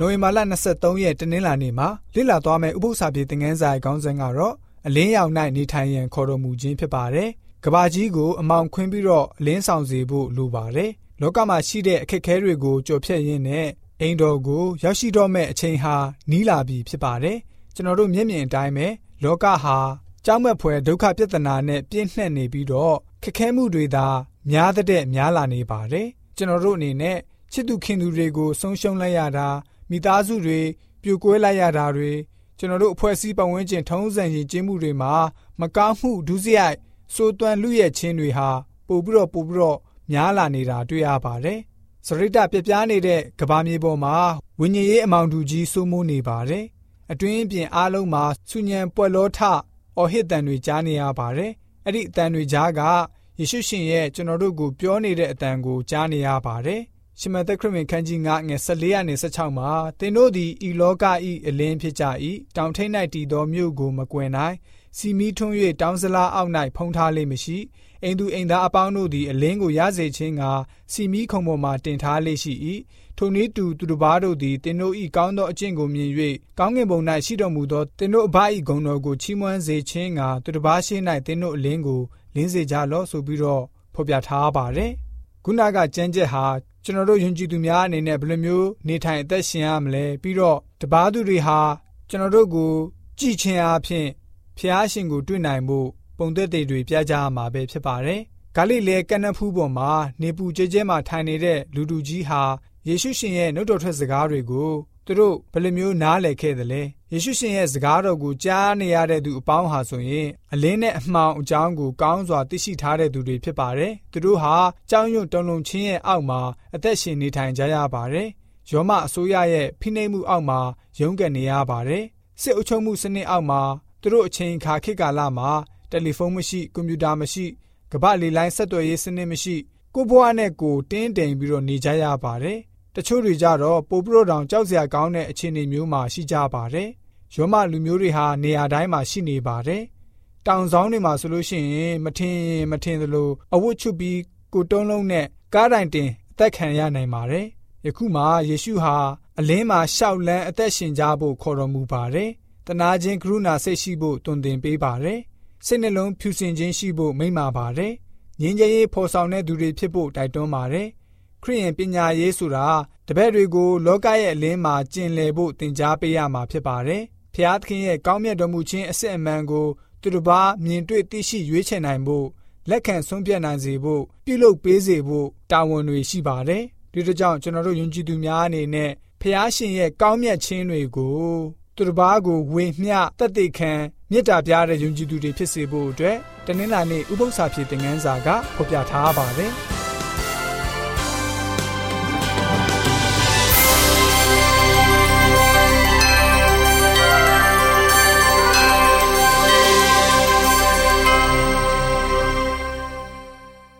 ဝင်ဘာလ23ရက်တနင်္လာနေ့မှာလေ့လာသွားမယ့်ဥပုသ္စာပြေသင်ခန်းစာရဲ့ခေါင်းစဉ်ကတော့အလင်းရောင်၌နေထိုင်ရန်ခေါ်တော်မူခြင်းဖြစ်ပါတယ်။ကဘာကြီးကိုအမောင်ခွင်းပြီးတော့အလင်းဆောင်စေဖို့လိုပါတယ်။လောကမှာရှိတဲ့အခက်အခဲတွေကိုကြော်ဖြတ်ရင်းနဲ့အိမ်တော်ကိုရောက်ရှိတော့မဲ့အချိန်ဟာနီးလာပြီဖြစ်ပါတယ်။ကျွန်တော်တို့မျက်မြင်အတိုင်းပဲလောကဟာကြောက်မက်ဖွယ်ဒုက္ခပြဿနာနဲ့ပြည့်နှက်နေပြီးတော့ခက်ခဲမှုတွေသာများတဲ့များလာနေပါတယ်။ကျွန်တော်တို့အနေနဲ့ချစ်သူခင်သူတွေကိုဆုံးရှုံးလိုက်ရတာ မိသားစုတွေပြိုကွဲလိုက်ရတာတွေကျွန်တော်တို့အဖွဲ့အစည်းပတ်ဝန်းကျင်ထုံးစံရည်ကျင်းမှုတွေမှာမကောင်းမှုဒုစရိုက်စိုးသွမ်းလူရဲ့ချင်းတွေဟာပို့ပြီးတော့ပို့ပြီးတော့များလာနေတာတွေ့ရပါတယ်။စရိတပြပြားနေတဲ့ကဘာမြေပေါ်မှာဝိညာဉ်ရေးအမောင်တူကြီးစိုးမိုးနေပါတယ်။အတွင်းပြင်အားလုံးမှာဆူညံပွက်လောထအော်ဟစ်တန်တွေကြားနေရပါတယ်။အဲ့ဒီအတန်တွေကြားကယေရှုရှင်ရဲ့ကျွန်တော်တို့ကိုပြောနေတဲ့အတန်ကိုကြားနေရပါတယ်။ ရှမသက်ခရစ်ဝင်ခန်းကြီး9ငယ်14ရာနေ16မှာသင်တို့သည်ဤလောကဤအလင်းဖြစ်ကြ၏တောင်ထိပ်၌တည်သောမြို့ကိုမကွယ်နိုင်စီမီထွန်း၍တောင်စလားအောက်၌ဖုံးထားလိမ့်မရှိအိမ်သူအိမ်သားအပေါင်းတို့သည်အလင်းကိုရစေခြင်းကစီမီခုံပေါ်မှတင်ထားလိမ့်ရှိ၏ထိုနည်းတူသူတစ်ပါးတို့သည်တင်တို့ဤကောင်းသောအကျင့်ကိုမြင်၍ကောင်းကင်ဘုံ၌ရှိတော်မူသောတင်တို့အဘဤဂုဏ်တော်ကိုချီးမွမ်းစေခြင်းကသူတစ်ပါးရှိ၌တင်တို့အလင်းကိုလင်းစေကြလော့ဆိုပြီးတော့ဖော်ပြထားပါတယ် ခုနကကြမ်းကြက်ဟာကျွန်တော်တို့ယဉ်ကျေးသူများအနေနဲ့ဘယ်လိုမျိုးနေထိုင်အသက်ရှင်ရမလဲပြီးတော့တပားသူတွေဟာကျွန်တော်တို့ကိုကြည်ချင်းအားဖြင့်ဖျားရှင်ကိုတွေ့နိုင်မှုပုံသက်တွေတွေပြကြရမှာပဲဖြစ်ပါတယ်။ဂါလိလဲကနဖူးပေါ်မှာနေပူကျဲကျဲမှာထိုင်နေတဲ့လူတူကြီးဟာယေရှုရှင်ရဲ့နှုတ်တော်ထွက်စကားတွေကိုသူတို့ဘယ်လိုမျိုးနားလည်ခဲ့သလဲ ယေရှုရှင်ရဲ့စကားတော်ကိုကြားနေရတဲ့သူအပေါင်းဟာဆိုရင်အလင်းနဲ့အမှောင်အကြောင်းကိုကောင်းစွာသိရှိထားတဲ့သူတွေဖြစ်ပါတယ်သူတို့ဟာကြောင်းရွံ့တုံလုံးချင်းရဲ့အောက်မှာအသက်ရှင်နေထိုင်ကြရပါတယ်ယောမအစိုးရရဲ့ဖိနှိပ်မှုအောက်မှာရုန်းကန်နေရပါတယ်စစ်အုပ်ချုပ်မှုစနစ်အောက်မှာသူတို့အချိန်အခါခေတ်ကာလမှာတယ်လီဖုန်းမရှိကွန်ပျူတာမရှိကမ္ဘာလေလိုင်းဆက်သွယ်ရေးစနစ်မရှိကိုဘွားနဲ့ကိုတင်းတိမ်ပြီးတော့နေကြရပါတယ် တချို့တွေကြတော့ပိုပရိုတောင်ကြောက်စရာကောင်းတဲ့အခြေအနေမျိုးမှာရှိကြပါတယ်။ရောမလူမျိုးတွေဟာနေရာတိုင်းမှာရှိနေပါတယ်။တောင်ဆောင်တွေမှာဆိုလို့ရှိရင်မထင်မထင်သလိုအဝတ်ချုပ်ပြီးကိုတုံးလုံးနဲ့ကားတိုင်တင်အသက်ခံရနိုင်ပါတယ်။ယခုမှယေရှုဟာအလင်းမှာရှောက်လန်းအသက်ရှင်ကြဖို့ခေါ်တော်မူပါတယ်။တနာခြင်းကရုဏာစိတ်ရှိဖို့တွင်တင်ပေးပါတယ်။စိတ်နှလုံးဖြူစင်ခြင်းရှိဖို့မိန့်ပါပါတယ်။ငြင်းကြရေးဖော်ဆောင်တဲ့သူတွေဖြစ်ဖို့တိုက်တွန်းပါတယ်။ ခရိယန်ပညာရေးဆိုတာတပည့်တွေကိုလောကရဲ့အလင်းမှာကျင်လည်ဖို့သင်ကြားပေးရမှာဖြစ်ပါတယ်။ဖျားသခင်ရဲ့ကောင်းမြတ်တော်မူခြင်းအစစ်အမှန်ကိုသူတစ်ပါးမြင်တွေ့သိရှိရွေးချယ်နိုင်ဖို့လက်ခံဆုံးဖြတ်နိုင်စေဖို့ပြုလုပ်ပေးစေဖို့တာဝန်တွေရှိပါတယ်။ဒီတို့ကြောင့်ကျွန်တော်တို့ယဉ်ကျေးသူများအနေနဲ့ဖျားရှင်ရဲ့ကောင်းမြတ်ခြင်းတွေကိုသူတစ်ပါးကိုဝေမျှတသက်ခံမေတ္တာပြတဲ့ယဉ်ကျေးသူတွေဖြစ်စေဖို့အတွက်တနင်္လာနေ့ဥပုသ္စာဖြစ်တဲ့ငန်းစာကဖော်ပြထားပါတယ်။